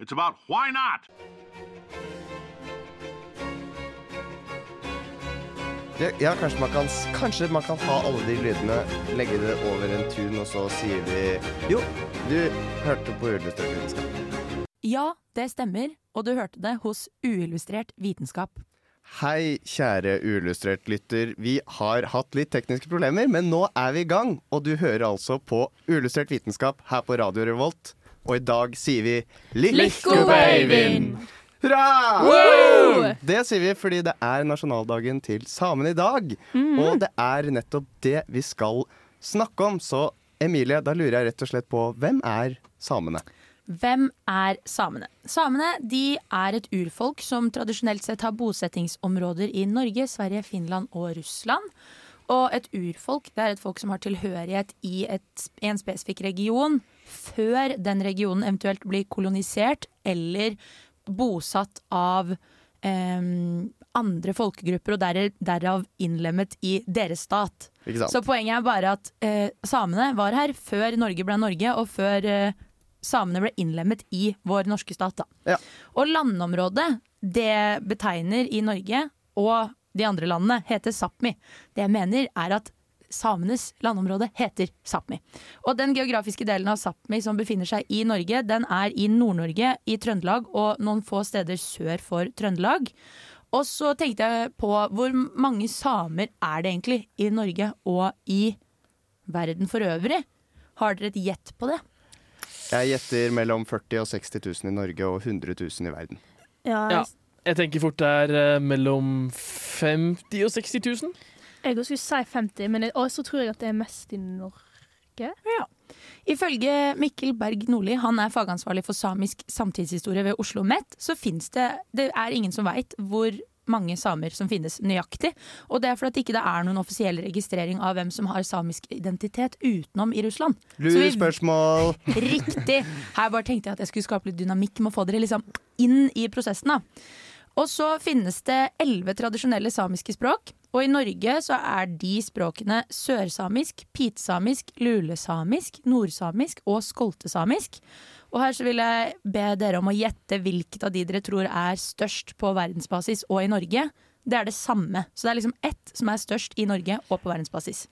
it's about why not. Ja, ja kanskje, man kan, kanskje man kan ha alle de lydene, legge det over en tun, og så sier vi Jo, du hørte på uillustrert vitenskap. Ja, det stemmer, og du hørte det hos Uillustrert vitenskap. Hei, kjære uillustrert lytter. Vi har hatt litt tekniske problemer, men nå er vi i gang. Og du hører altså på Uillustrert vitenskap her på Radio Revolt. Og i dag sier vi Likko Beivind! Hurra! Det sier vi fordi det er nasjonaldagen til samene i dag. Mm. Og det er nettopp det vi skal snakke om. Så Emilie, da lurer jeg rett og slett på hvem er samene? Hvem er samene? Samene de er et urfolk som tradisjonelt sett har bosettingsområder i Norge, Sverige, Finland og Russland. Og et urfolk det er et folk som har tilhørighet i et, en spesifikk region før den regionen eventuelt blir kolonisert eller bosatt av em, andre folkegrupper og der, derav innlemmet i deres stat. Så poenget er bare at eh, samene var her før Norge ble Norge, og før eh, samene ble innlemmet i vår norske stat. Ja. Og landområdet det betegner i Norge og de andre landene heter Sápmi. Det jeg mener er at samenes landområde heter Sápmi. Og den geografiske delen av Sápmi som befinner seg i Norge, den er i Nord-Norge, i Trøndelag og noen få steder sør for Trøndelag. Og så tenkte jeg på hvor mange samer er det egentlig i Norge og i verden for øvrig? Har dere et gjett på det? Jeg gjetter mellom 40 og 60 000 i Norge og 100 000 i verden. Ja, Ja. Jeg tenker fort det er eh, mellom 50 og 60 000. jeg skulle si 50, men jeg, tror jeg at det er mest i Norge. Ja. Ifølge Mikkel Berg Nordli, han er fagansvarlig for samisk samtidshistorie ved Oslo OsloMet, så fins det Det er ingen som veit hvor mange samer som finnes nøyaktig. Og det er fordi det ikke er noen offisiell registrering av hvem som har samisk identitet utenom i Russland. Så spørsmål! Lurespørsmål! Riktig! Her bare tenkte jeg at jeg skulle skape litt dynamikk med å få dere liksom inn i prosessen. da. Og så finnes det elleve tradisjonelle samiske språk. Og i Norge så er de språkene sørsamisk, pitsamisk, lulesamisk, nordsamisk og skoltesamisk. Og her så vil jeg be dere om å gjette hvilket av de dere tror er størst på verdensbasis og i Norge. Det er det samme. Så det er liksom ett som er størst i Norge og på verdensbasis.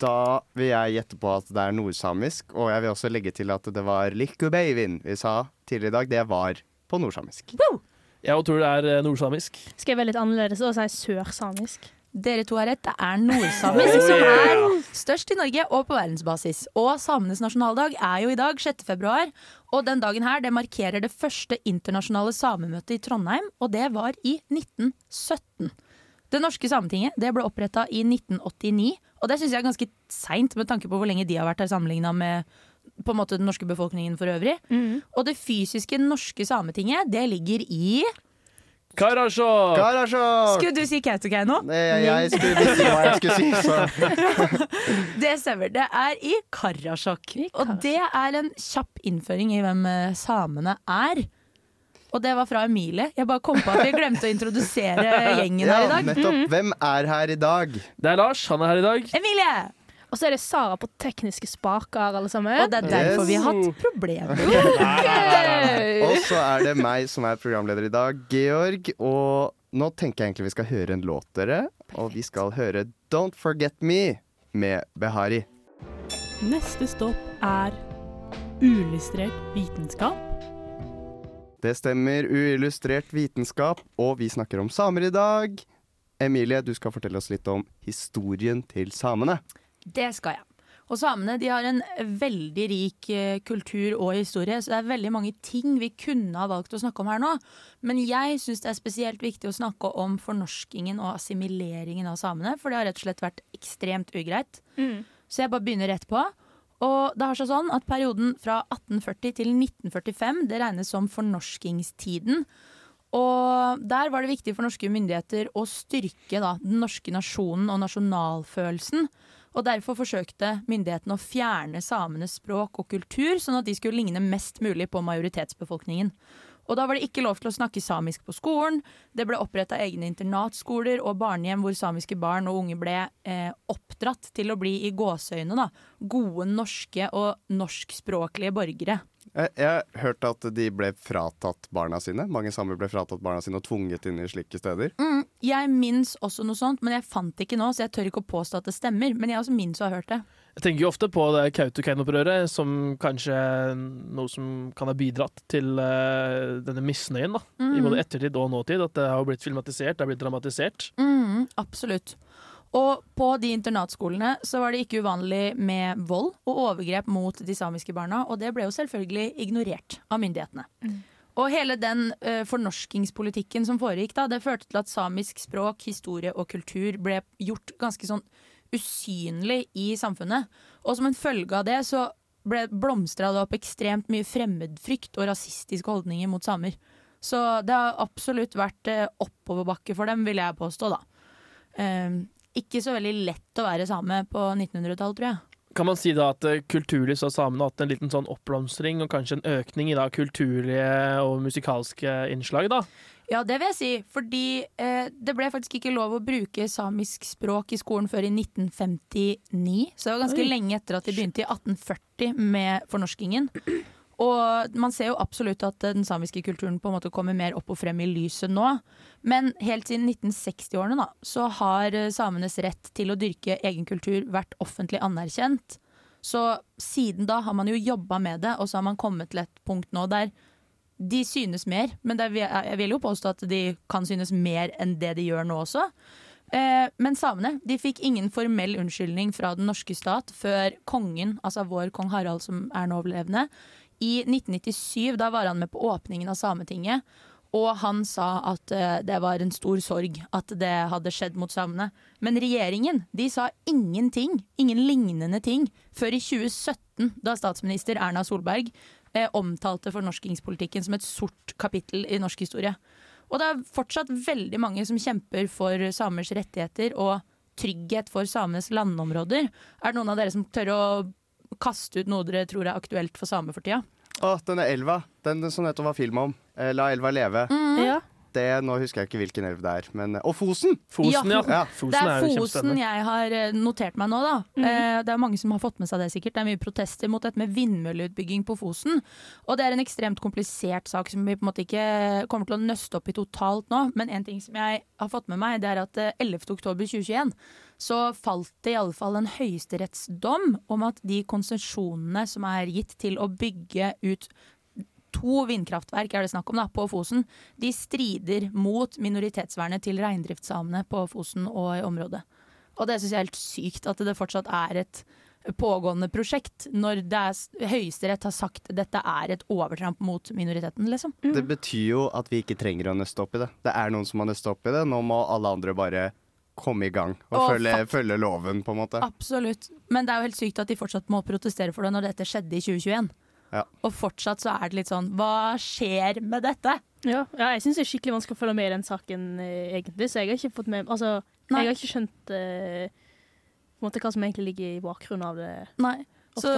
Da vil jeg gjette på at det er nordsamisk, og jeg vil også legge til at det var Likkubeivin vi sa tidligere i dag. Det var på nordsamisk. Jeg tror det er eh, nordsamisk. Skal jeg være litt annerledes og si sørsamisk? Dere to har rett. Det er nordsamisk som er størst i Norge og på verdensbasis. Og samenes nasjonaldag er jo i dag, 6. februar. Og den dagen her det markerer det første internasjonale samemøtet i Trondheim, og det var i 1917. Det norske sametinget det ble oppretta i 1989, og det syns jeg er ganske seint med tanke på hvor lenge de har vært her sammenligna med på en måte den norske befolkningen for øvrig. Og det fysiske norske sametinget det ligger i Karasjok! Karasjok! Skulle du si Kautokeino? Jeg, jeg skulle visste hva jeg skulle si, så Det stemmer. Det er i Karasjok. I Og det er en kjapp innføring i hvem eh, samene er. Og det var fra Emilie. Jeg bare kom på at vi glemte å introdusere gjengen her i Ja, dag. nettopp. Hvem er her i dag? Det er Lars, han er her i dag. Emilie! Og så er det Sara på tekniske spaker, alle sammen. Og det er derfor vi har hatt problemer. Og så er det meg som er programleder i dag, Georg. Og nå tenker jeg egentlig vi skal høre en låt, dere. Og vi skal høre Don't Forget Me med Behari. Neste stopp er uillustrert vitenskap. Det stemmer. Uillustrert vitenskap. Og vi snakker om samer i dag. Emilie, du skal fortelle oss litt om historien til samene. Det skal jeg. Og samene de har en veldig rik eh, kultur og historie, så det er veldig mange ting vi kunne ha valgt å snakke om her nå. Men jeg syns det er spesielt viktig å snakke om fornorskingen og assimileringen av samene, for det har rett og slett vært ekstremt ugreit. Mm. Så jeg bare begynner rett på. Og det har seg sånn at Perioden fra 1840 til 1945 det regnes som fornorskingstiden. Og Der var det viktig for norske myndigheter å styrke da, den norske nasjonen og nasjonalfølelsen. Og Derfor forsøkte myndighetene å fjerne samenes språk og kultur, sånn at de skulle ligne mest mulig på majoritetsbefolkningen. Og Da var det ikke lov til å snakke samisk på skolen. Det ble oppretta egne internatskoler og barnehjem hvor samiske barn og unge ble eh, oppdratt til å bli i gåseøyne da, gode norske og norskspråklige borgere. Jeg, jeg har hørt at de ble fratatt barna sine. Mange samer ble fratatt barna sine og tvunget inn i slike steder. Mm, jeg minnes også noe sånt, men jeg fant det ikke nå, så jeg tør ikke å påstå at det stemmer. Men jeg også minnes å ha hørt det. Jeg tenker jo ofte på det Kautokeino-opprøret som kanskje noe som kan ha bidratt til uh, denne misnøyen da, i Mm. både ettertid og nåtid. At det har blitt filmatisert, det har blitt dramatisert. Mm, absolutt. Og på de internatskolene så var det ikke uvanlig med vold og overgrep mot de samiske barna, og det ble jo selvfølgelig ignorert av myndighetene. Og hele den uh, fornorskingspolitikken som foregikk da, det førte til at samisk språk, historie og kultur ble gjort ganske sånn usynlig i samfunnet. Og som en følge av det så ble blomstra det opp ekstremt mye fremmedfrykt og rasistiske holdninger mot samer. Så det har absolutt vært uh, oppoverbakke for dem, vil jeg påstå, da. Eh, ikke så veldig lett å være same på 1900-tallet, tror jeg. Kan man si da at kulturlivet kulturlig samene har hatt en liten sånn oppblomstring og kanskje en økning i da kulturlige og musikalske innslag, da? Ja, det vil jeg si, fordi eh, det ble faktisk ikke lov å bruke samisk språk i skolen før i 1959. Så det var ganske Oi. lenge etter at de begynte i 1840 med fornorskingen. Og man ser jo absolutt at den samiske kulturen på en måte kommer mer opp og frem i lyset nå. Men helt siden 1960-årene da, så har eh, samenes rett til å dyrke egen kultur vært offentlig anerkjent. Så siden da har man jo jobba med det, og så har man kommet til et punkt nå der de synes mer, men er- jeg vil jo påstå at de kan synes mer enn det de gjør nå også. Eh, men samene de fikk ingen formell unnskyldning fra den norske stat før kongen, altså vår kong Harald som er nålevende, i 1997, da var han med på åpningen av Sametinget, og han sa at uh, det var en stor sorg at det hadde skjedd mot samene. Men regjeringen de sa ingenting, ingen lignende ting, før i 2017, da statsminister Erna Solberg uh, omtalte fornorskingspolitikken som et sort kapittel i norsk historie. Og det er fortsatt veldig mange som kjemper for samers rettigheter og trygghet for samenes landområder. Er det noen av dere som tør å kaste ut noe dere tror er aktuelt for samer for tida? Å, denne elva. Den som nettopp var film om. Eh, La elva leve. Ja. Det, nå husker jeg ikke hvilken elv det er. Men, og Fosen! Fosen, ja. Ja. Fosen Det er er Fosen jeg har eh, notert meg nå, da. Eh, Det er mange som har fått med seg det, sikkert. Det er mye protester mot dette med vindmølleutbygging på Fosen. Og det er en ekstremt komplisert sak som vi på en måte ikke kommer til å nøste opp i totalt nå. Men en ting som jeg har fått med meg, det er at eh, 11. oktober 2021 så falt det i alle fall en høyesterettsdom om at de konsesjonene som er gitt til å bygge ut to vindkraftverk er det snakk om da, på Fosen, de strider mot minoritetsvernet til reindriftssamene på Fosen og i området. Og det syns jeg er helt sykt at det fortsatt er et pågående prosjekt, når er, Høyesterett har sagt dette er et overtramp mot minoriteten, liksom. Det betyr jo at vi ikke trenger å nøste opp i det. Det er noen som har nøstet opp i det. Nå må alle andre bare komme i gang og og følge, følge loven, på en måte. Absolutt. Men det er jo helt sykt at de fortsatt må protestere for det når dette skjedde i 2021. Ja. Og fortsatt så er det litt sånn Hva skjer med dette? Ja, ja jeg syns det er skikkelig vanskelig å følge med i den saken, eh, egentlig. Så jeg har ikke fått med Altså, Nei. jeg har ikke skjønt uh, på en måte hva som egentlig ligger i bakgrunnen av det. Nei. Så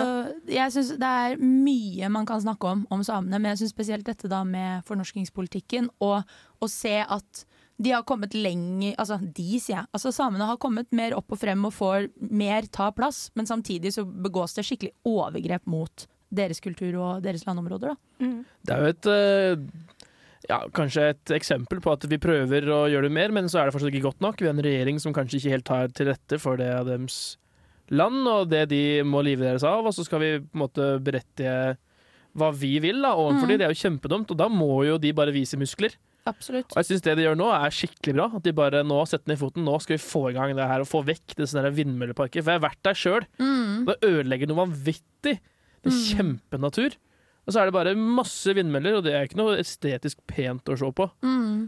jeg syns det er mye man kan snakke om om samene, men jeg syns spesielt dette da med fornorskingspolitikken, og å se at de har kommet lenger Altså de, sier jeg. Altså Samene har kommet mer opp og frem og får mer ta plass, men samtidig så begås det skikkelig overgrep mot deres kultur og deres landområder. da. Det er jo et eh, ja, kanskje et eksempel på at vi prøver å gjøre det mer, men så er det fortsatt ikke godt nok. Vi har en regjering som kanskje ikke helt tar til rette for det av deres land, og det de må livnære seg av. Og så skal vi på en måte berettige hva vi vil da, overfor Mm. dem. Det er jo kjempedumt, og da må jo de bare vise muskler. Absolutt. Og jeg syns det de gjør nå, er skikkelig bra. At de bare nå setter ned foten. Nå skal vi få i gang det her og få vekk det vindmølleparker. For jeg har vært der sjøl. Mm. Det ødelegger noe vanvittig. Det er kjempenatur. Og så er det bare masse vindmøller, og det er ikke noe estetisk pent å se på. Mm.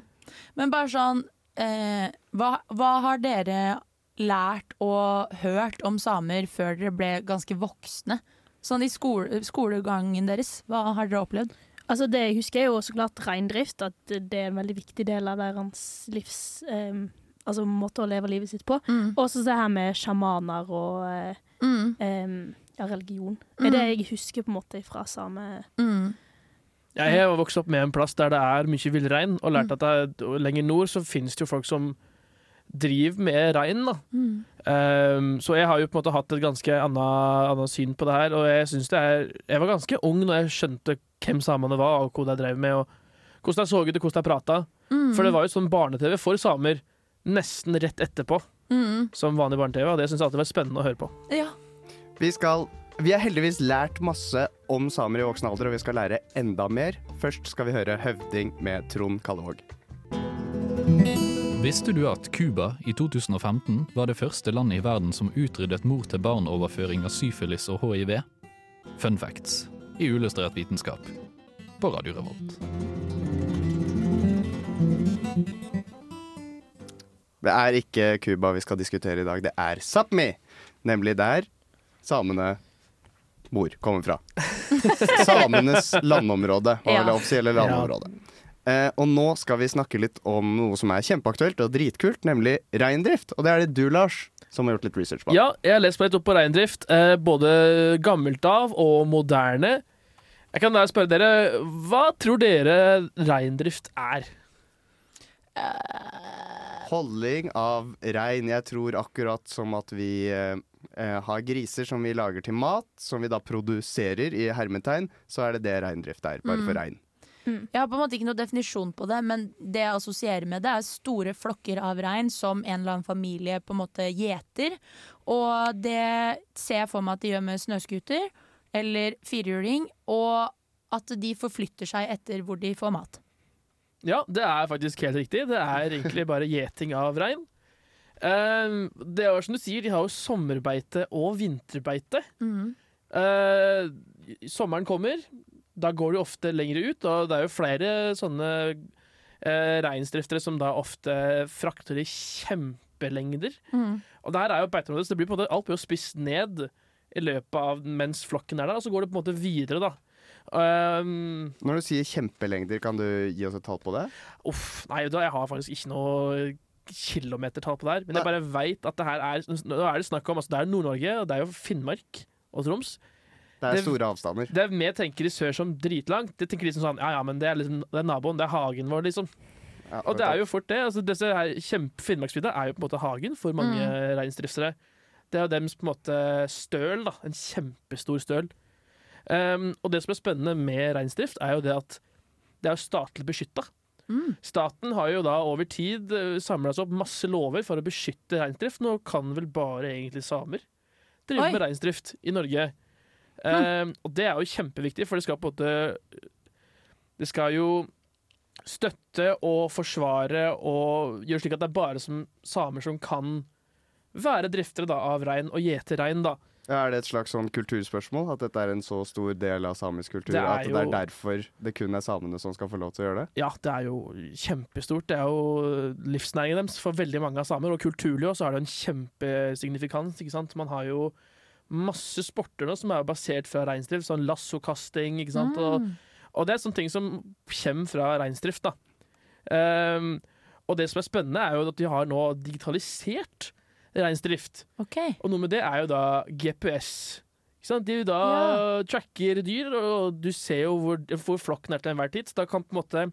Men bare sånn eh, hva, hva har dere lært og hørt om samer før dere ble ganske voksne? Sånn i skole, skolegangen deres, hva har dere opplevd? Altså Det jeg husker, er jo så klart reindrift. At det er en veldig viktig del av deres livs um, Altså måte å leve livet sitt på. Mm. Også det her med sjamaner og eh, Mm. um, ja, religion. Mm. er det jeg husker på en måte fra same Mm. Jeg har vokst opp med en plass der det er mye villrein, og lært Mm. at det er, lenger nord så finnes det jo folk som driver med rein. da. Mm. Um, så jeg har jo på en måte hatt et ganske annet, annet syn på det her, og jeg synes det er Jeg var ganske ung når jeg skjønte hvem samene var, og hva de drev med, og hvordan de så ut, og hvordan de prata. Mm. For det var jo sånn barne-TV for samer nesten rett etterpå, Mm. som vanlig barne-TV, og det syns jeg alltid var spennende å høre på. Ja. Vi skal Vi har heldigvis lært masse om samer i voksen alder, og vi skal lære enda mer. Først skal vi høre 'Høvding' med Trond Kallevåg. Visste du at Cuba i 2015 var det første landet i verden som utryddet mor-til-barn-overføring av syfilis og hiv? Fun facts i Uillustrert vitenskap på Radio Revolt. Det er ikke Cuba vi skal diskutere i dag, det er Sápmi. Nemlig der samene bor, kommer fra. Samenes landområde, var Ja. det offisielle landområdet. Eh, og nå skal vi snakke litt om noe som er kjempeaktuelt og dritkult, nemlig reindrift. Og det er det du, Lars, som har gjort litt research på. Ja, jeg har lest meg litt opp på reindrift, eh, både gammelt av og moderne. Jeg kan da spørre dere, hva tror dere reindrift er? Holding av rein. Jeg tror akkurat som at vi eh, eh, har griser som vi lager til mat, som vi da produserer i hermetegn, så er det det reindrift er, bare for Mm. Jeg har på en måte ikke noen definisjon på det, men det jeg assosierer med det, er store flokker av rein som en eller annen familie på en måte gjeter. Og det ser jeg for meg at de gjør med snøscooter eller firehjuling, og at de forflytter seg etter hvor de får mat. Ja, det er faktisk helt riktig. Det er egentlig bare gjeting av rein. Eh, det er som du sier, de har jo sommerbeite og vinterbeite. Mm. Uh, sommeren kommer, da går du ofte lenger ut, og det er jo flere sånne eh, reinsdriftere som da ofte frakter i kjempelengder. Mm. Og der er jo beiteområdet, så det blir på en måte alt blir jo spist ned i løpet av mens flokken er der, og så går det på en måte videre, da. Um, Når du sier kjempelengder, kan du gi oss et tall på det? uff, nei, jeg har faktisk ikke noe kilometertall på det her, men jeg bare veit at det her er Nå er det snakk om altså Det er Nord-Norge, og det er jo Finnmark og Troms. Det er Det- store avstander. Det er Vi tenker i sør som dritlangt. Det tenker liksom sånn Ja ja, men det er liksom Det er naboen, det er hagen vår, liksom. Ja, Og det er jo fort det. Altså, disse her kjempe Finnmarksvidda er jo på en måte hagen for mange Mm. reinsdriftere. Det er jo deres på en måte støl, da. En kjempestor støl. Um, og det som er spennende med reinsdrift, er jo det at det er jo statlig beskytta. Mm. Staten har jo da over tid samla seg opp masse lover for å beskytte reindrift. Nå kan vel bare egentlig samer drive Oi. med reinsdrift i Norge. Um, og det er jo kjempeviktig, for det skal på en måte Det skal jo støtte og forsvare og gjøre slik at det er bare som samer som kan være driftere da, av rein og gjete rein. da. Ja, er det et slags sånn kulturspørsmål? At dette er en så stor del av samisk kultur? Det at det er derfor det kun er samene som skal få lov til å gjøre det? Ja, det er jo kjempestort. Det er jo livsnæringen deres for veldig mange av samer. Og kulturlig også er det en kjempesignifikans. ikke sant? Man har jo masse sporter nå som er basert fra reinsdrift, sånn lassokasting. ikke sant? Og, Mm. og det er sånne ting som kommer fra reinsdrift. da. Um, og det som er spennende, er jo at de har nå digitalisert reinsdrift. Okay. Og noe med det er jo da GPS. De da tracker dyr, og du ser jo hvor, hvor flokken er til enhver tid. Så da kan på en måte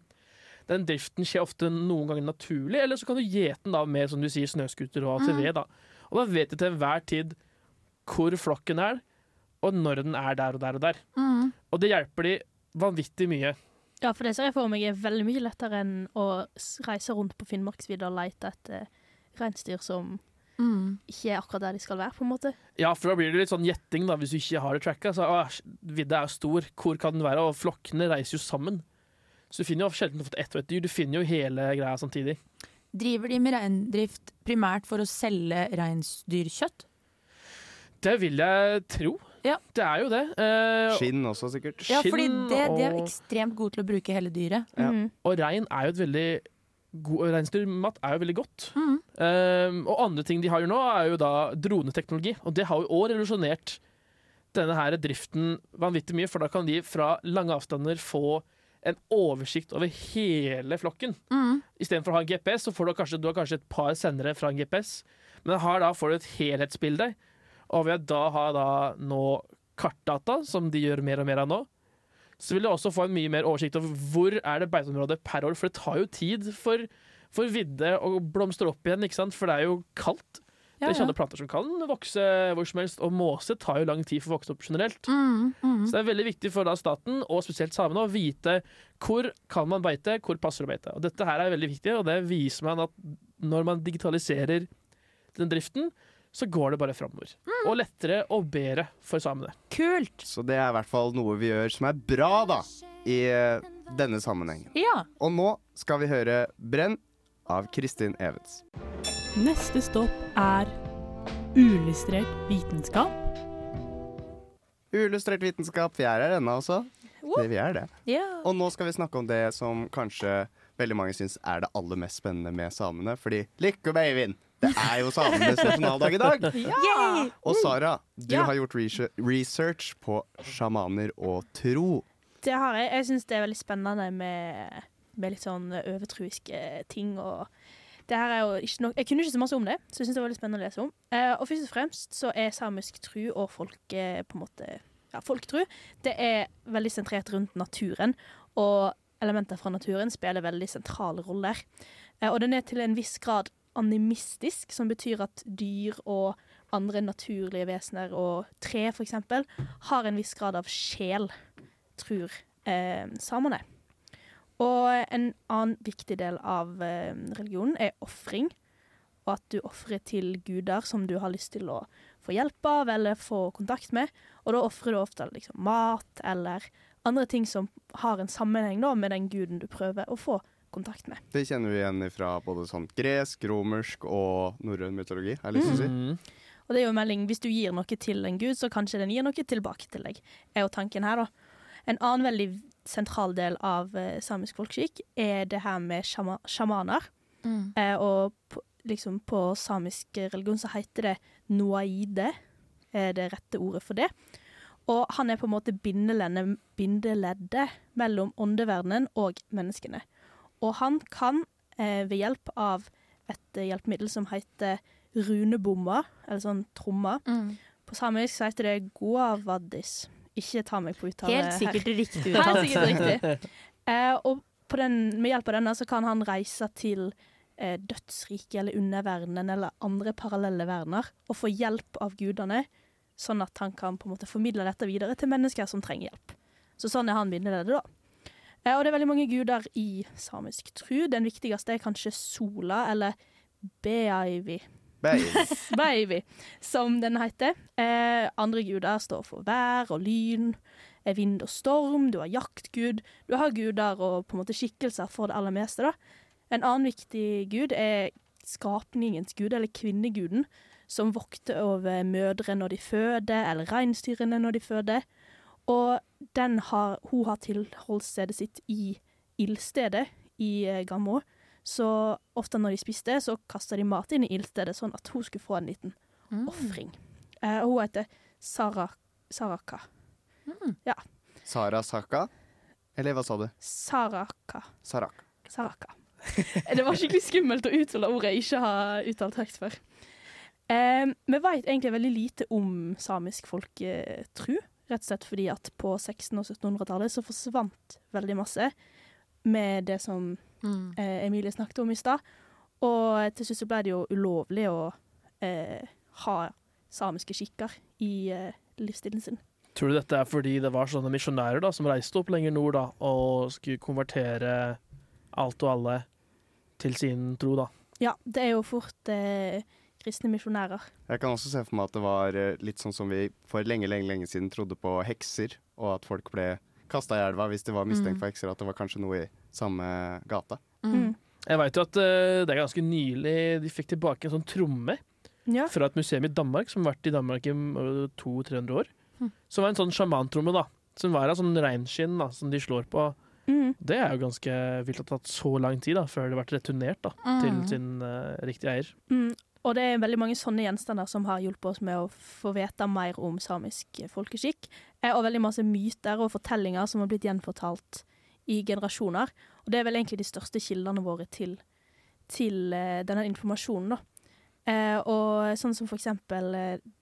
den driften skje ofte noen ganger naturlig, eller så kan du gjete den da med som du sier, snøscooter og ATV. da. Og da vet du til enhver tid hvor flokken er, og når den er der og der og der. Mm. Og det hjelper de vanvittig mye. Ja, for det ser jeg for meg er veldig mye lettere enn å reise rundt på Finnmarksvidda og lete etter reinsdyr som Mm. ikke er akkurat der de skal være, på en måte. Ja, for da blir det litt sånn gjetting, da, hvis du ikke har det tracka. Så, ah, vidda er stor, hvor kan den være? Og flokkene reiser jo sammen. Så du finner jo sjelden fått ett og ett dyr, du finner jo hele greia samtidig. Driver de med reindrift primært for å selge reinsdyrkjøtt? Det vil jeg tro. Ja. Det er jo det. Eh, Skinn også, sikkert. Ja, fordi det, de er jo ekstremt gode til å bruke hele dyret. Ja. Mm. Og rein er jo et veldig god Reinsdyrmat er jo veldig godt. Mm. Um, og andre ting de har nå, er jo da droneteknologi. Og det har jo òg revolusjonert denne her driften vanvittig mye, for da kan de fra lange avstander få en oversikt over hele flokken. Mm. Istedenfor å ha en GPS, så får du kanskje, du har kanskje et par sendere fra en GPS, men her da får du et helhetsbilde. Og ved da har da nå kartdata, som de gjør mer og mer av nå, så vil du også få en mye mer oversikt over hvor er det beiteområde per år. For det tar jo tid for, for vidde å blomstre opp igjen, ikke sant? for det er jo kaldt. Ja, det er kjente planter som kan vokse hvor som helst, og måse tar jo lang tid for å vokse opp generelt. Mm, mm. Så det er veldig viktig for da staten, og spesielt samene, å vite hvor kan man beite, hvor passer det å beite. Og dette her er veldig viktig, og det viser man at når man digitaliserer den driften, så går det bare framover. Og lettere og bedre for samene. Kult! Så det er i hvert fall noe vi gjør som er bra, da, i uh, denne sammenhengen. Ja. Og nå skal vi høre 'Brenn' av Kristin Evens. Neste stopp er uillustrert vitenskap. Uillustrert vitenskap, vi er her ennå også. Det, vi er det. Yeah. Og nå skal vi snakke om det som kanskje veldig mange syns er det aller mest spennende med samene. Fordi lykke med Eivind! Det er jo samenes nasjonaldag i dag! Ja! Og Sara, du Ja. har gjort research på sjamaner og tro. Det har jeg. Jeg syns det er veldig spennende med, med litt sånn overtruiske ting. Og det her er jo ikke nok Jeg kunne ikke så masse om det, så jeg syns det var veldig spennende å lese om. Eh, og først og fremst så er samisk tru og folke på en måte ja, folketru det er veldig sentrert rundt naturen. Og elementer fra naturen spiller veldig sentrale roller. Eh, og den er til en viss grad animistisk, som betyr at dyr og andre naturlige vesener og tre f.eks. har en viss grad av sjel tror eh, samene. Og en annen viktig del av eh, religionen er ofring. Og at du ofrer til guder som du har lyst til å få hjelp av eller få kontakt med. Og da ofrer du ofte liksom, mat eller andre ting som har en sammenheng da, med den guden du prøver å få kontakt med. Det kjenner vi igjen fra både sånn gresk, romersk og norrøn mytologi. har jeg lyst til å si. Mm. Og det er jo melding, Hvis du gir noe til en gud, så kanskje den gir noe tilbake til deg. er jo tanken her da. En annen veldig sentral del av eh, samisk folkeskikk er det her med sjama sjamaner. Mm. Eh, og på, liksom på samisk religion så heter det noaide, er det rette ordet for det. Og han er på en måte bindeleddet, bindeleddet mellom åndeverdenen og menneskene. Og han kan eh, ved hjelp av et eh, hjelpemiddel som heter runebommer, eller sånn trommer. Mm. På samisk så heter det goavaddis. Ikke ta meg på uttale Helt sikkert riktig Helt uttalt. sikkert riktig. Eh, og på den, med hjelp av denne så kan han reise til eh, dødsriket eller underverdenen eller andre parallelle verdener og få hjelp av gudene, sånn at han kan på en måte formidle dette videre til mennesker som trenger hjelp. Så sånn er han bindeleddet, da. Eh, og det er veldig mange guder i samisk tru. Den viktigste er kanskje sola, eller Beaivi. Baby, som den heter. Eh, andre guder står for vær og lyn, eh, vind og storm, du har jaktgud. Du har guder og på en måte skikkelser for det aller meste. da. En annen viktig gud er skapningens gud, eller kvinneguden, som vokter over mødre når de føder, eller reinsdyrene når de føder. Og den har, hun har tilholdsstedet sitt i ildstedet i eh, Gammo. Så ofte når de spiste, så kasta de mat inn i ildstedet, sånn at hun skulle få en liten Mm. ofring. Eh, hun heter Sara, Saraka. Sara Saka? Eller hva sa du? Saraka. Sarak. Saraka. Det var skikkelig skummelt å uttale ordet jeg ikke har uttalt høyt før. Eh, vi vet egentlig veldig lite om samisk folketru, rett og slett fordi at på 1600- og 1700-tallet så forsvant veldig masse med det som Mm. eh, Emilie snakket om i stad. Og til slutt så ble det jo ulovlig å eh, ha samiske skikker i eh, livsstilen sin. Tror du dette er fordi det var sånne misjonærer da, som reiste opp lenger nord da, og skulle konvertere alt og alle til sin tro? da? Ja, det er jo fort eh, kristne misjonærer. Jeg kan også se for meg at det var eh, litt sånn som vi for lenge, lenge, lenge siden trodde på hekser, og at folk ble kasta i elva hvis de var mistenkt Mm. for hekser. At det var kanskje noe i samme gata. Mm. Jeg veit jo at uh, det er ganske nylig de fikk tilbake en sånn tromme Ja. fra et museum i Danmark, som har vært i Danmark i uh, 200-300 år. Mm. Som var en sånn sjamantromme, da. Som var av sånn reinskinn da, som de slår på. Mm. Det er jo ganske vilt at det har tatt så lang tid da, før det har vært returnert da, til Mm. sin uh, riktige eier. Og det er veldig mange sånne gjenstander som har hjulpet oss med å få vite mer om samisk folkeskikk. Og veldig masse myter og fortellinger som har blitt gjenfortalt i generasjoner. Og det er vel egentlig de største kildene våre til, til eh, denne informasjonen, da. Eh, og sånn som for eksempel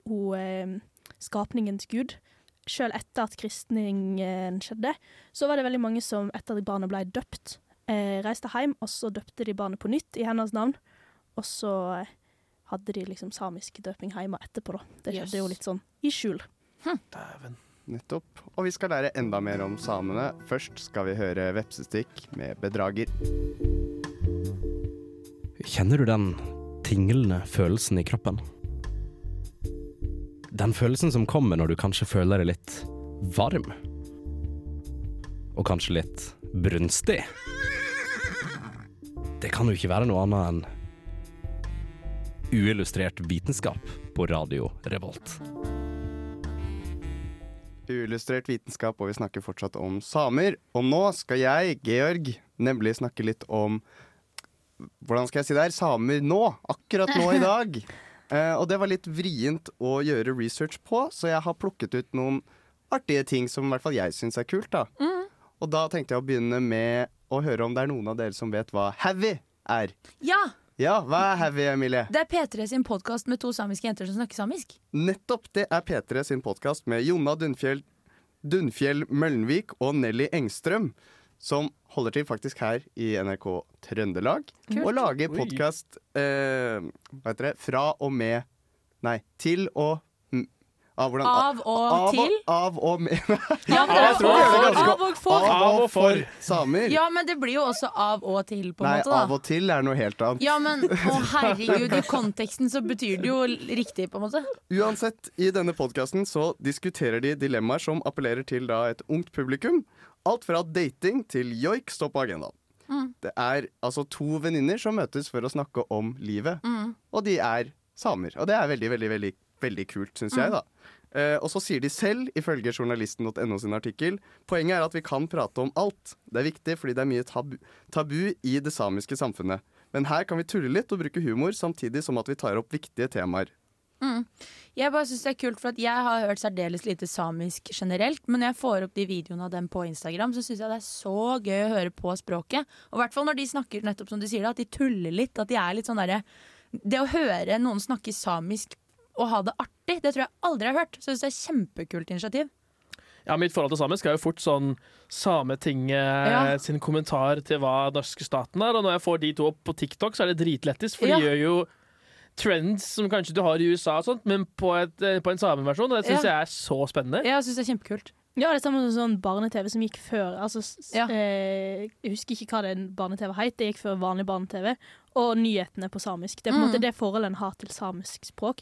hun, eh, skapningens gud. Selv etter at kristningen skjedde, så var det veldig mange som etter at barnet ble døpt, reiste hjem, og så døpte de barnet på nytt i hennes navn. Og så hadde de liksom samisk døping hjemme etterpå, da. Det skjedde jo litt sånn i skjul. Dæven. Nettopp. Og vi skal lære enda mer om samene. Først skal vi høre vepsestikk med bedrager. Kjenner du den tinglende følelsen i kroppen? Den følelsen som kommer når du kanskje føler deg litt varm. Og kanskje litt brunstig. Det kan jo ikke være noe annet enn uillustrert vitenskap på Radio Revolt. Uillustrert vitenskap, og vi snakker fortsatt om samer. Og nå skal jeg, Georg, nemlig snakke litt om Hvordan skal jeg si det her? Samer nå. Akkurat nå i dag. Eh, og det var litt vrient å gjøre research på, så jeg har plukket ut noen artige ting som i hvert fall jeg syns er kult. da. Og da tenkte jeg å begynne med å høre om det er noen av dere som vet hva heavy er. Ja! Ja, hva er Heavy, Emilie? Det er P3 sin podkast med to samiske jenter som snakker samisk. Nettopp! Det er P3 sin podkast med Jonna Dunfjell, Dunfjell Møllenvik og Nelly Engstrøm, som holder til faktisk her i NRK Trøndelag. Kult. Og lager podkast eh, hva heter det? fra og med Nei, til og av, hvordan, Av og av, til. Av og med Ja, men det er er av, og for. Av og for. samer. Ja, men det blir jo også av og til, på en Nei, måte. av og til er noe helt annet. Ja, men å herregud, i konteksten så betyr det jo riktig, på en måte. Uansett, i denne podkasten så diskuterer de dilemmaer som appellerer til da et ungt publikum. Alt fra dating til joik står på agendaen. Mm. Det er altså to venninner som møtes for å snakke om livet, Mm. og de er samer. Og det er veldig, veldig, veldig, veldig kult, syns Mm. jeg, da. Eh, og så sier de selv, ifølge journalisten.no sin artikkel, poenget er at vi kan prate om alt. Det er viktig fordi det er mye tabu, tabu i det samiske samfunnet. Men her kan vi tulle litt og bruke humor, samtidig som at vi tar opp viktige temaer. Mm. Jeg bare synes det er kult, for at jeg har hørt særdeles lite samisk generelt. Men når jeg får opp de videoene av dem på Instagram, så syns jeg det er så gøy å høre på språket. Og i hvert fall når de snakker nettopp som du sier, at de tuller litt. At de er litt sånn derre Det å høre noen snakke samisk og ha det artig, det tror jeg aldri jeg har hørt. Så jeg synes det er et kjempekult initiativ. Ja, Mitt forhold til samisk er jo fort sånn Sametinget Ja. sin kommentar til hva norske staten er. Og når jeg får de to opp på TikTok, så er det dritlettis, for Ja. de gjør jo trends som kanskje du har i USA, og sånt, men på, et, eh, på en sameversjon. Og det syns Ja. jeg er så spennende. Jeg synes det er kjempekult. Ja, det er samme som sånn barne-TV som gikk før. Altså, Ja. eh, jeg husker ikke hva det barne-TV het. Det gikk før vanlig barne-TV. Og nyhetene på samisk. Det er på en Mm. måte det forholdet en har til samisk språk.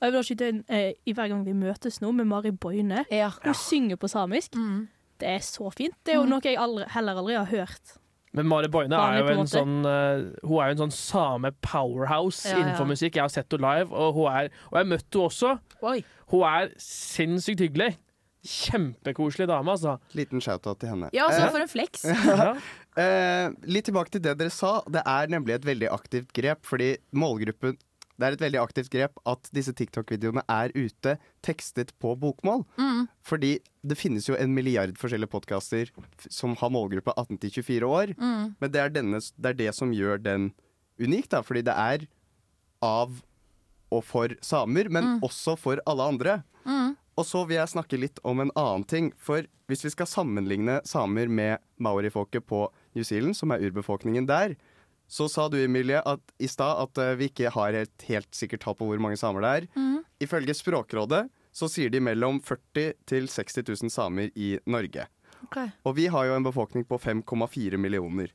Og jeg vil skyte inn eh, i hver gang vi møtes nå med Mari Boine. Ja. Hun synger på samisk. Mm. Det er så fint. Det er jo Mm. noe jeg aldri, heller aldri har hørt. Men Mari Boine er jo en sånn uh, Hun er jo en sånn same-powerhouse Ja, innenfor ja. musikk. Jeg har sett henne live, og, hun er, og jeg har møtt henne også. Oi. Hun er sinnssykt hyggelig. Kjempekoselig dame, altså. Liten shout-out til henne. Ja, så Eh, for en flex. Ja. Eh, litt tilbake til det dere sa. Det er nemlig et veldig aktivt grep, fordi målgruppen Det er et veldig aktivt grep at disse TikTok-videoene er ute tekstet på bokmål. Mm. Fordi det finnes jo en milliard forskjellige podkaster som har målgruppe 18 til 24 år. Mm. Men det er, denne, det er det som gjør den unik, da. Fordi det er av og for samer, men Mm. også for alle andre. Mm. Og så vil jeg snakke litt om en annen ting. For hvis vi skal sammenligne samer med maorifolket på New Zealand, som er urbefolkningen der, så sa du, Emilie, at, i stad at eh, vi ikke har et helt sikkert tall på hvor mange samer det er. Mm. Ifølge Språkrådet så sier de mellom 40 til 60 000 samer i Norge. Okay. Og vi har jo en befolkning på 5,4 millioner.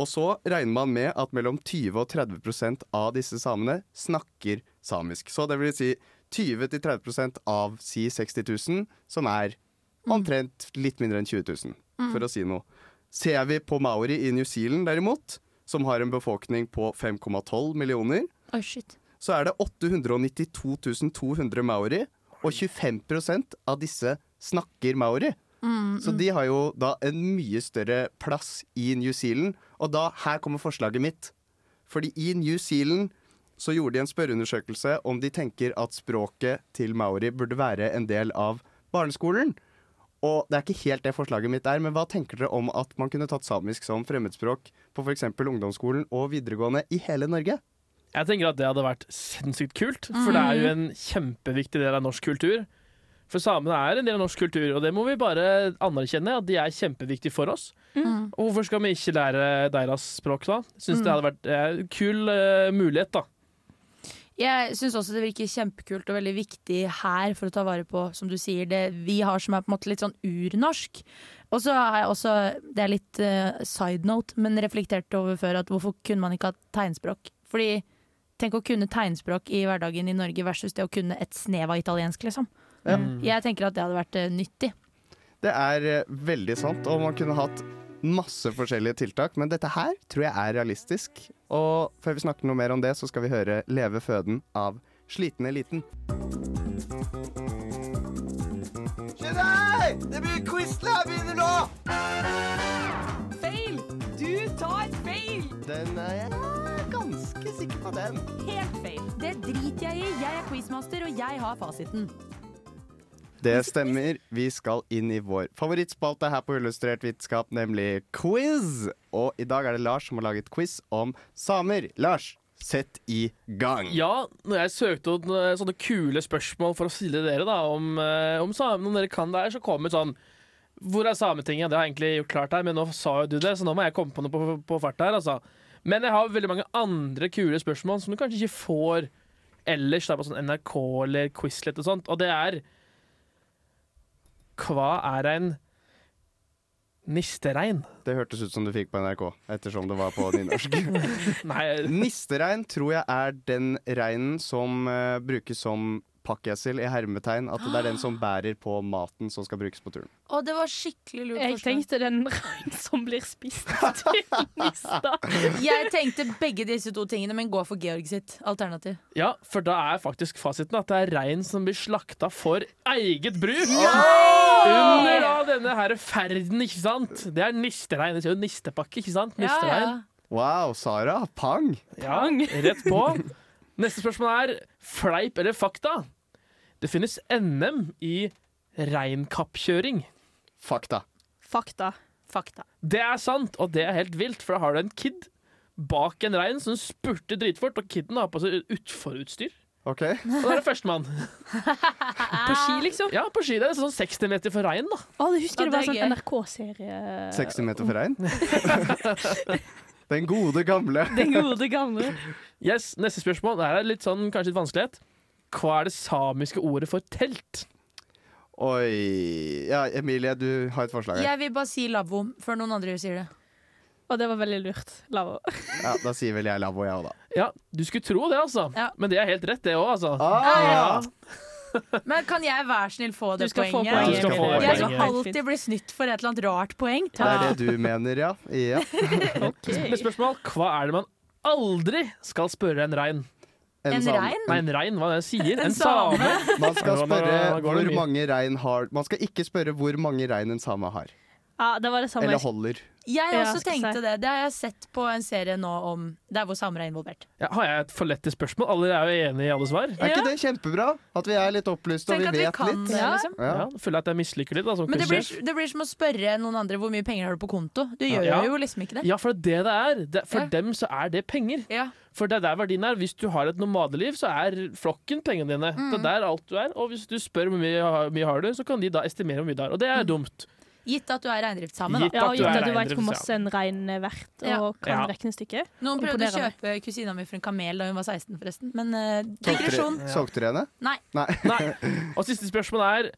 Og så regner man med at mellom 20 og 30% av disse samene snakker samisk. Så det vil si 20-30 av si 60 000, som er omtrent litt mindre enn 20 000, for å si noe. Ser vi på maori i New Zealand derimot, som har en befolkning på 5,12 millioner, Oi, shit. så er det 892 200 maori, og 25% av disse snakker maori. Mm, Så mm. de har jo da en mye større plass i New Zealand. Og da, her kommer forslaget mitt. Fordi i New Zealand så gjorde de en spørreundersøkelse om de tenker at språket til maori burde være en del av barneskolen. Og det er ikke helt det forslaget mitt er, men hva tenker dere om at man kunne tatt samisk som fremmedspråk på f.eks. ungdomsskolen og videregående i hele Norge? Jeg tenker at det hadde vært sinnssykt kult, for det er jo en kjempeviktig del av norsk kultur. For samene er en del av norsk kultur, og det må vi bare anerkjenne at de er kjempeviktige for oss. Mm. Og hvorfor skal vi ikke lære deres språk da? Syns Mm. det hadde vært eh, en kul uh, mulighet, da. Jeg syns også det virker kjempekult og veldig viktig her for å ta vare på, som du sier, det vi har som er på en måte litt sånn urnorsk. Og så har jeg også, det er litt uh, side note, men reflektert over før at hvorfor kunne man ikke ha tegnspråk? Fordi tenk å kunne tegnspråk i hverdagen i Norge versus det å kunne et snev av italiensk, liksom. Ja. Jeg tenker at det hadde vært uh, nyttig. Det er uh, veldig sant, og man kunne hatt masse forskjellige tiltak, men dette her tror jeg er realistisk. Og før vi snakker noe mer om det, så skal vi høre 'Leve føden' av Sliten eliten. Skynd deg! Det blir Quizlab begynner nå! Feil! Du tar feil! Den er jeg ganske sikker på den. Helt feil. Det driter jeg i. Jeg er quizmaster, og jeg har fasiten. Det stemmer. Vi skal inn i vår favorittspalte her på Illustrert vitenskap, nemlig quiz. Og i dag er det Lars som har laget quiz om samer. Lars, sett i gang. Ja, når jeg søkte opp sånne kule spørsmål for å stille dere da, om, eh, om samene, om dere kan det her, så kom det sånn Hvor er Sametinget? Det har jeg egentlig gjort klart her, men nå sa jo du det, så nå må jeg komme på noe på, på fart her, altså. Men jeg har veldig mange andre kule spørsmål som du kanskje ikke får ellers da, på sånn NRK eller Quizlet og sånt, og det er Hva er en nisterein? Det hørtes ut som du fikk på NRK, ettersom det var på nynorsk. Nisterein tror jeg er den reinen som uh, brukes som pakkesel i hermetegn. At det er den som bærer på maten som skal brukes på turen. Å, det var skikkelig lurt Jeg tenkte den rein som blir spist til nista. Jeg tenkte begge disse to tingene, men gå for Georg sitt alternativ. Ja, for da er faktisk fasiten at det er rein som blir slakta for eget bruk. Under da denne her ferden, ikke sant? Det er nisterein. Det ser jo nistepakke, ikke sant? Nisterein. Wow, Sara. Pang! Ja, rett på. Neste spørsmål er fleip eller fakta. Det finnes NM i reinkappkjøring. Fakta. Fakta. Fakta. Det er sant, og det er helt vilt, for da har du en kid bak en rein som spurter dritfort, og kiden har på seg utforutstyr. OK. Og da er det førstemann. På ski, liksom? Ja, på ski. Det er sånn 60 meter for regn, da. Å, du husker Ja, det var sånn. NRK-serie 60 meter for regn? Den gode gamle. Den gode gamle. Yes, Neste spørsmål. Det er litt sånn, kanskje litt vanskelighet. Hva er det samiske ordet for telt? Oi Ja, Emilie, du har et forslag her. Jeg vil bare si lavvo før noen andre sier det. Og det var veldig lurt. Lavvo. Ja, Da sier vel jeg lavvo, jeg òg, da. Ja, du skulle tro det, altså. Ja. Men det er helt rett, det òg, altså. Ah! Men kan jeg være snill få det Du skal få poenget? poenget. Du skal få det Jeg skal alltid bli snytt for et eller annet rart poeng. Det er det du mener, ja? ja. Neste spørsmål. Hva er det man aldri skal spørre en rein? En en rein? Nei, en rein, hva er det jeg sier? En En same. Man skal spørre hvor mange rein har Man skal ikke spørre hvor mange rein en same har. Ja, det var det samme. Eller holder. Jeg også jeg tenkte si. det. Det har jeg sett på en serie nå om der hvor samer er involvert. Ja, har jeg et for lett spørsmål? Alle er jo enige i alle svar. Er ikke det kjempebra? At vi er litt opplyste og vi vet vi litt? det, Ja. liksom. Ja, Ja. føler at jeg misliker litt. Da, som Men det blir, det blir som å spørre noen andre hvor mye penger har du på konto. Du gjør Ja. jo liksom ikke det. Ja, for det det det er. Det, for Ja. dem så er det penger. Ja. For det er der verdien er. Hvis du har et nomadeliv, så er flokken pengene dine. Mm. Det er der alt du er. Og hvis du spør hvor mye, har- mye har du, så kan de da estimere hvor mye du har. Og det Mm. er dumt. Gitt at du er reindriftssame, Gitt da. Ja, og gitt er at du veit hvor reindrift, masse en rein er verdt, Ja. og kan Ja. regnestykket. Noen prøvde å kjøpe kusina mi for en kamel da hun var 16, forresten. Men uh, digresjon. Solgte dere henne? Nei. Nei. Nei. Og siste spørsmål er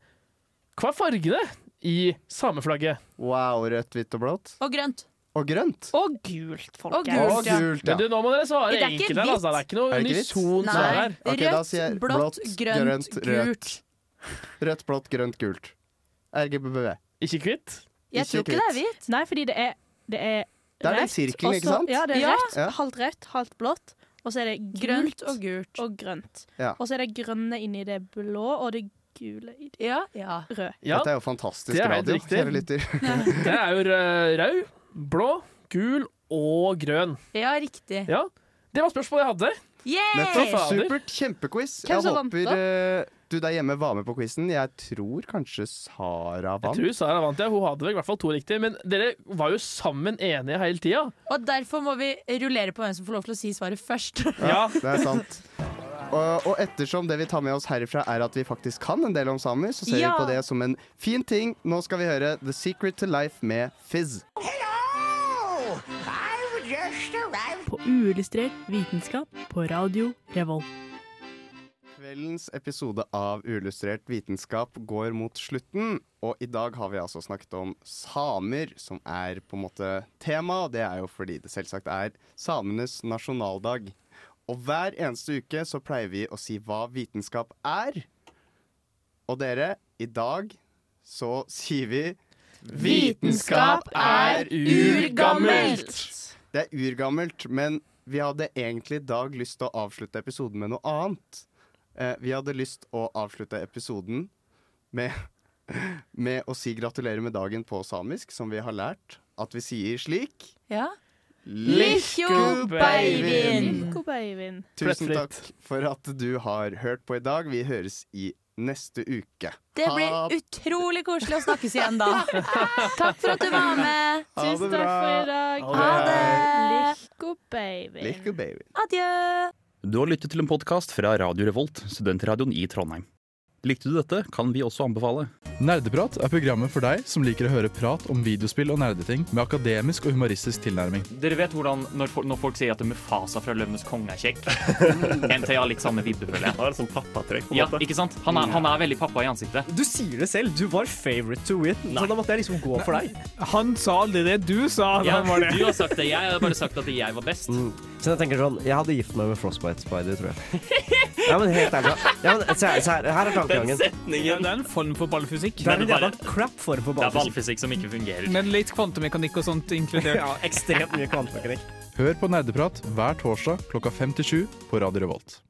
Hva er fargene i sameflagget? Wow, rødt, hvitt og blått. Og grønt. Og grønt. Og gult, folkens. Og gult. Og ja. gult, Men ja. du, nå må dere svare er enkelt her. Altså. Det er ikke noe Er det ikke hvitt? unison svar her. Ok, da Rødt, sier jeg blått, blått, grønt, grønt, rødt. gult. Rødt, blått, grønt, gult. RGBB. Ikke kvitt? Jeg Ikke tror ikke det er hvitt. Nei, fordi det er Det er Det er den sirkelen, ikke sant? Ja, det er Ja. rødt. Ja. Halvt rødt, halvt blått. Og så er det Grønt og gult. og grønt. Ja. Og så er det grønne inni det blå, og det gule i det Ja, ja. røde. Ja, Dette er jo fantastisk det er radio. riktig. Kjære lytter. det er jo rød, blå, gul og grønn. ja riktig. Ja, det var spørsmålet jeg hadde. Nettopp. Yeah! fader. Supert. Kjempequiz. Jeg vant, håper eh, du der hjemme var med på quizen. Jeg tror kanskje Sara vant. Jeg tror Sara vant, ja. Hun hadde vel i hvert fall to riktige. Men dere var jo sammen enige hele tida. Og derfor må vi rullere på hvem som får lov til å si svaret først. Ja. Det er sant. Og, og ettersom det vi tar med oss herifra er at vi faktisk kan en del om samer, så ser Ja. vi på det som en fin ting. Nå skal vi høre The Secret to Life med Fizz. På uillustrert vitenskap på radio Revolt. Kveldens episode av Uillustrert vitenskap går mot slutten, og i dag har vi altså snakket om samer, som er på en måte tema, og det er jo fordi det selvsagt er samenes nasjonaldag. Og hver eneste uke så pleier vi å si hva vitenskap er. Og dere, i dag så sier vi Vitenskap er urgammelt. Det er urgammelt, men vi hadde egentlig i dag lyst til å avslutte episoden med noe annet. Eh, vi hadde lyst å avslutte episoden med, med å si gratulerer med dagen på samisk, som vi har lært at vi sier slik. Ja. Likkjo beivin. Beivin. Tusen takk for at du har hørt på i dag. Vi høres i neste uke. Det Ha- blir utrolig koselig å snakkes igjen da. Takk for at du var med. Tusen takk for i dag. Ha det. Likko beivin. Likkjo. Adjø. Du har lyttet til en podkast fra Radio Revolt, studentradioen i Trondheim. Likte du dette, kan vi også anbefale. Nerdeprat er programmet for deg som liker å høre prat om videospill og nerdeting med akademisk og humoristisk tilnærming. Dere vet hvordan når, folk- når folk sier at Mufasa fra Løvenes konge er kjekk? NT har litt samme vibbe, føler jeg. Han har sånn pappatrekk. på en Ja, måte. ikke sant? Han er, han er veldig pappa i ansiktet. Du sier det selv. Du var favorite to win. Så da måtte jeg liksom gå for deg. Han sa aldri det du sa. Ja, han var det. du har sagt det. Jeg har bare sagt at jeg var best. Så jeg tenker sånn Jeg hadde gift meg med Frostbite Spider, tror jeg. Ja, men helt ærlig. Ja, men, se, her- se her, her er tankegangen. Ja, det er en form for ballfysikk. Det er en jævla bare- crap form for ballfysikk. Det er ballfysikk som ikke fungerer. Men litt kvantemekanikk og sånt inkludert. Ja, ekstremt mye kvantemekanikk. Hør på Nerdeprat hver torsdag klokka fem til sju på Radio Revolt.